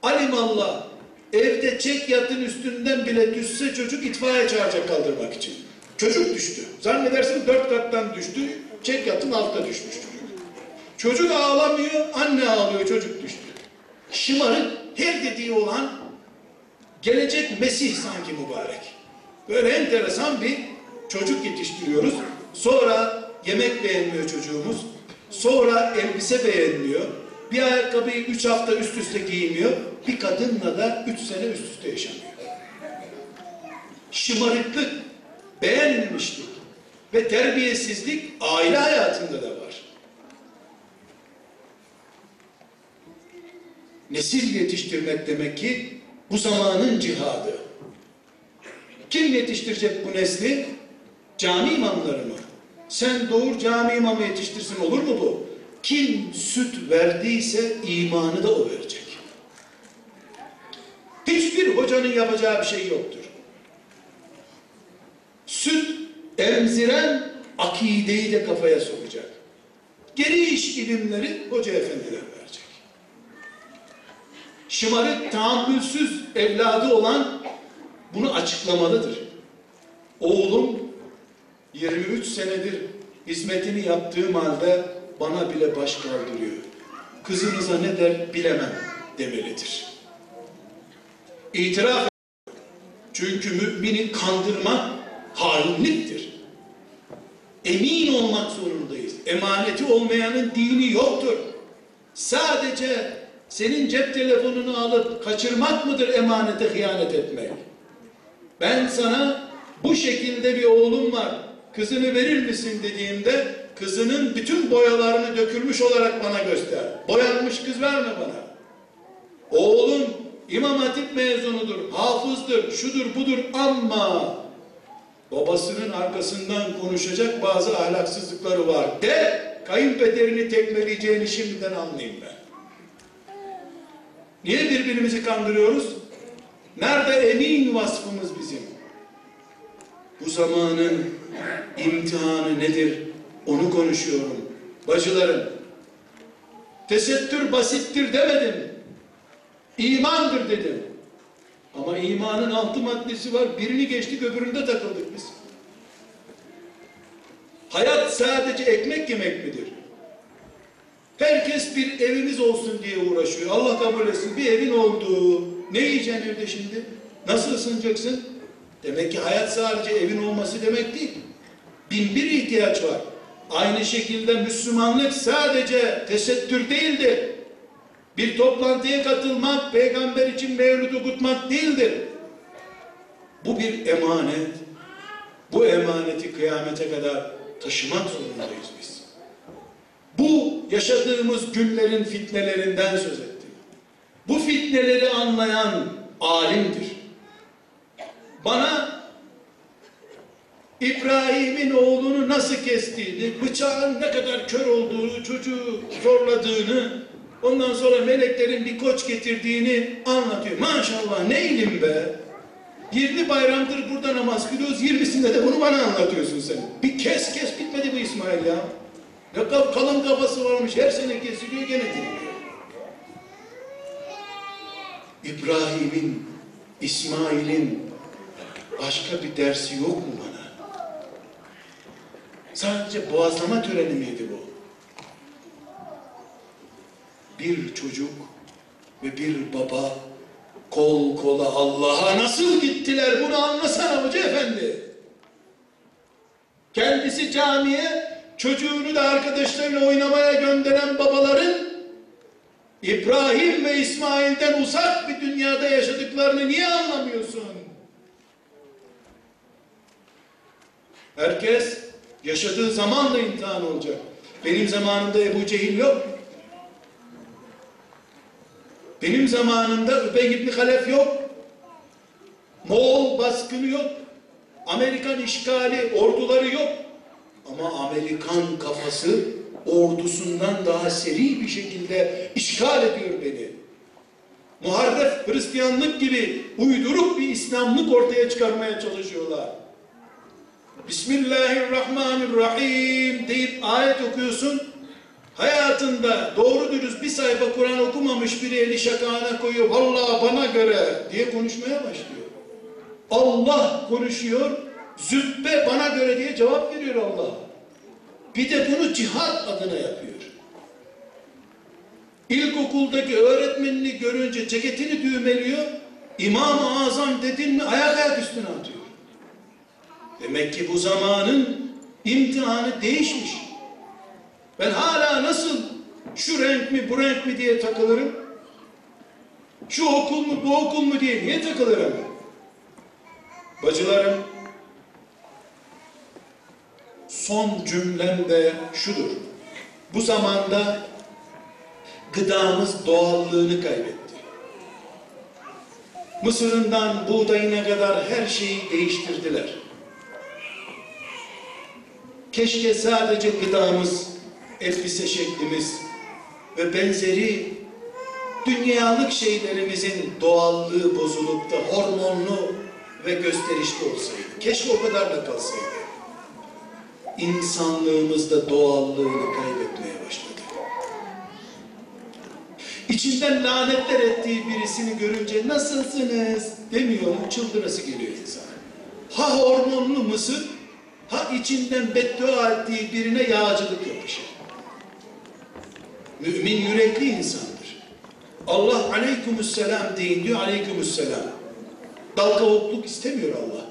Alimallah evde çek yatın üstünden bile düşse çocuk itfaiye çağıracak kaldırmak için. Çocuk düştü. Zannedersin dört kattan düştü. Çek yatın altta düşmüş çocuk. Çocuk ağlamıyor, anne ağlıyor, çocuk düştü. Şımarık, her dediği olan gelecek Mesih sanki mübarek. Böyle enteresan bir çocuk yetiştiriyoruz. Sonra yemek beğenmiyor çocuğumuz. Sonra elbise beğenmiyor. Bir ayakkabıyı üç hafta üst üste giymiyor. Bir kadınla da üç sene üst üste yaşamıyor. Şımarıklık, beğenmemişlik ve terbiyesizlik aile hayatında da var. Nesil yetiştirmek demek ki bu zamanın cihadı. Kim yetiştirecek bu nesli? Cami imamları mı? Sen doğur cami imamı yetiştirsin olur mu bu? Kim süt verdiyse imanı da o verecek. Hiçbir hocanın yapacağı bir şey yoktur. Süt emziren akideyi de kafaya sokacak. Geri iş ilimleri hoca efendiler verecek. Şımarık, tahammülsüz evladı olan bunu açıklamalıdır. Oğlum 23 senedir hizmetini yaptığım halde bana bile baş kaldırıyor. Kızınıza ne der bilemem demelidir. İtiraf çünkü mümini kandırmak hainliktir. Emin olmak zorundayız. Emaneti olmayanın dini yoktur. Sadece senin cep telefonunu alıp kaçırmak mıdır emanete hıyanet etmek? Ben sana bu şekilde bir oğlum var. Kızını verir misin dediğimde kızının bütün boyalarını dökülmüş olarak bana göster. Boyanmış kız verme bana. Oğlum İmam Hatip mezunudur, hafızdır, şudur budur ama babasının arkasından konuşacak bazı ahlaksızlıkları var de kayınpederini tekmeleyeceğini şimdiden anlayayım ben. Niye birbirimizi kandırıyoruz? Nerede emin vasfımız bizim? Bu zamanın imtihanı nedir? Onu konuşuyorum. Bacılarım, tesettür basittir demedim. İmandır dedim. Ama imanın altı maddesi var. Birini geçtik öbüründe takıldık biz. Hayat sadece ekmek yemek midir? Herkes bir evimiz olsun diye uğraşıyor. Allah kabul etsin. Bir evin olduğu. Ne yiyeceksin evde şimdi? Nasıl ısınacaksın? Demek ki hayat sadece evin olması demek değil. Bin bir ihtiyaç var. Aynı şekilde Müslümanlık sadece tesettür değildir. Bir toplantıya katılmak, peygamber için mevlüt okutmak değildir. Bu bir emanet. Bu emaneti kıyamete kadar taşımak zorundayız biz. Bu yaşadığımız günlerin fitnelerinden söz ettim. Bu fitneleri anlayan alimdir. Bana İbrahim'in oğlunu nasıl kestiğini, bıçağın ne kadar kör olduğunu, çocuğu zorladığını, ondan sonra meleklerin bir koç getirdiğini anlatıyor. Maşallah ne ilim be! 20 bayramdır burada namaz kılıyoruz, 20'sinde de bunu bana anlatıyorsun sen. Bir kes kes bitmedi bu İsmail ya. Ne kal- kalın kafası varmış, her sene kesiliyor gene dinliyor. İbrahim'in, İsmail'in başka bir dersi yok mu? Sadece boğazlama töreni miydi bu? Bir çocuk ve bir baba kol kola Allah'a nasıl gittiler bunu anlasana hoca efendi. Kendisi camiye çocuğunu da arkadaşlarıyla oynamaya gönderen babaların İbrahim ve İsmail'den uzak bir dünyada yaşadıklarını niye anlamıyorsun? Herkes yaşadığı zamanla imtihan olacak. Benim zamanımda Ebu Cehil yok. Benim zamanımda Übey ibn Halef yok. Moğol baskını yok. Amerikan işgali, orduları yok. Ama Amerikan kafası ordusundan daha seri bir şekilde işgal ediyor beni. Muharref Hristiyanlık gibi uyduruk bir İslamlık ortaya çıkarmaya çalışıyorlar. Bismillahirrahmanirrahim deyip ayet okuyorsun. Hayatında doğru dürüst bir sayfa Kur'an okumamış biri eli şakağına koyuyor. Vallahi bana göre diye konuşmaya başlıyor. Allah konuşuyor. Züppe bana göre diye cevap veriyor Allah. Bir de bunu cihat adına yapıyor. İlkokuldaki öğretmenini görünce ceketini düğmeliyor. İmam-ı Azam dedin mi ayak ayak üstüne atıyor. Demek ki bu zamanın imtihanı değişmiş. Ben hala nasıl şu renk mi bu renk mi diye takılırım? Şu okul mu bu okul mu diye niye takılırım? Bacılarım son cümlem de şudur. Bu zamanda gıdamız doğallığını kaybetti. Mısırından buğdayına kadar her şeyi değiştirdiler. Keşke sadece gıdamız, elbise şeklimiz ve benzeri dünyalık şeylerimizin doğallığı bozulup da hormonlu ve gösterişli olsaydı. Keşke o kadarla kalsaydı. İnsanlığımız da doğallığını kaybetmeye başladı. İçinden lanetler ettiği birisini görünce nasılsınız demiyor mu çıldırası geliyor insan. Ha hormonlu mısır ha içinden beddua ettiği birine yağcılık yapışır. Mümin yürekli insandır. Allah aleykümüsselam deyin diyor aleykümüsselam. Dalgavukluk istemiyor Allah.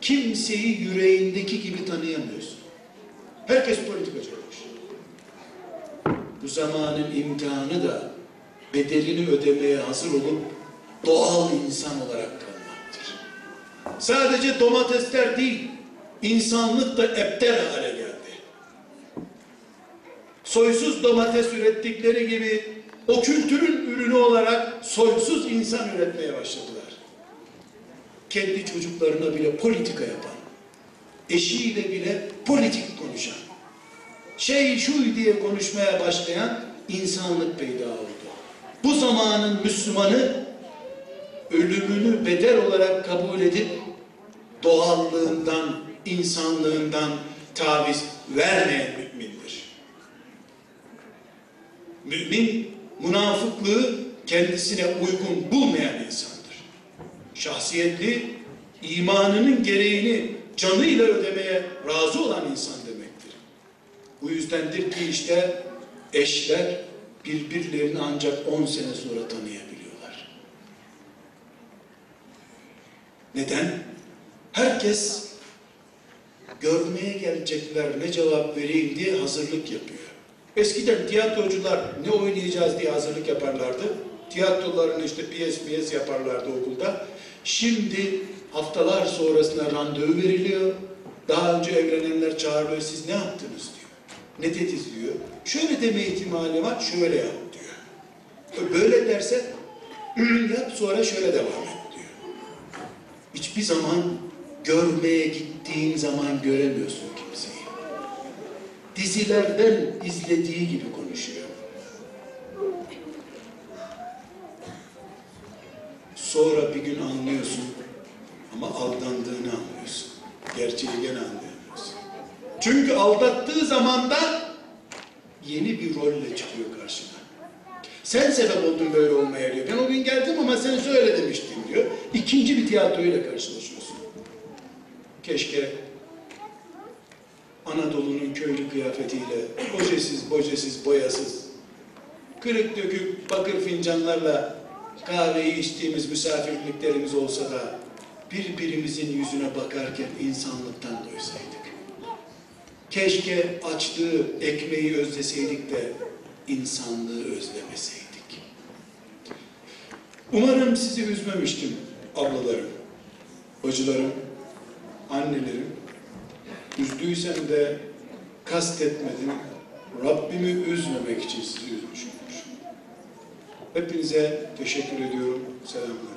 Kimseyi yüreğindeki gibi tanıyamıyorsun. Herkes politikacı olmuş. Bu zamanın imtihanı da bedelini ödemeye hazır olup doğal insan olarak kalmaktır. Sadece domatesler değil, insanlık da epter hale geldi. Soysuz domates ürettikleri gibi o kültürün ürünü olarak soysuz insan üretmeye başladılar. Kendi çocuklarına bile politika yapan, eşiyle bile politik konuşan, şey şu diye konuşmaya başlayan insanlık peyda oldu. Bu zamanın Müslümanı ölümünü bedel olarak kabul edip doğallığından, insanlığından taviz vermeyen mümindir. Mümin münafıklığı kendisine uygun bulmayan insandır. Şahsiyetli, imanının gereğini canıyla ödemeye razı olan insan demektir. Bu yüzdendir ki işte eşler birbirlerini ancak 10 sene sonra tanıyabiliyorlar. Neden? Herkes görmeye gelecekler ne cevap vereyim diye hazırlık yapıyor. Eskiden tiyatrocular ne oynayacağız diye hazırlık yaparlardı. Tiyatrolarını işte piyes piyes yaparlardı okulda. Şimdi haftalar sonrasında randevu veriliyor. Daha önce evlenenler çağırıyor. Siz ne yaptınız diyor. Ne dediniz diyor. Şöyle deme ihtimali var. Şöyle yap diyor. Böyle derse yap sonra şöyle devam et diyor. Hiçbir zaman görmeye gittiğin zaman göremiyorsun kimseyi. Dizilerden izlediği gibi konuşuyor. Sonra bir gün anlıyorsun ama aldandığını anlıyorsun. Gerçeği gene anlayamıyorsun. Çünkü aldattığı zaman da yeni bir rolle çıkıyor karşına. Sen sebep oldun böyle olmaya diyor. Ben o gün geldim ama sen söyle demiştin diyor. İkinci bir tiyatroyla karşılaşıyorsun. Keşke Anadolu'nun köylü kıyafetiyle bocesiz, bocesiz, boyasız, kırık dökük bakır fincanlarla kahveyi içtiğimiz misafirliklerimiz olsa da birbirimizin yüzüne bakarken insanlıktan doysaydık. Keşke açlığı, ekmeği özleseydik de insanlığı özlemeseydik. Umarım sizi üzmemiştim ablalarım, bacılarım, annelerim. Üzdüysem de kastetmedim. Rabbimi üzmemek için sizi üzmüşümdür. Hepinize teşekkür ediyorum. Selamünaleyküm.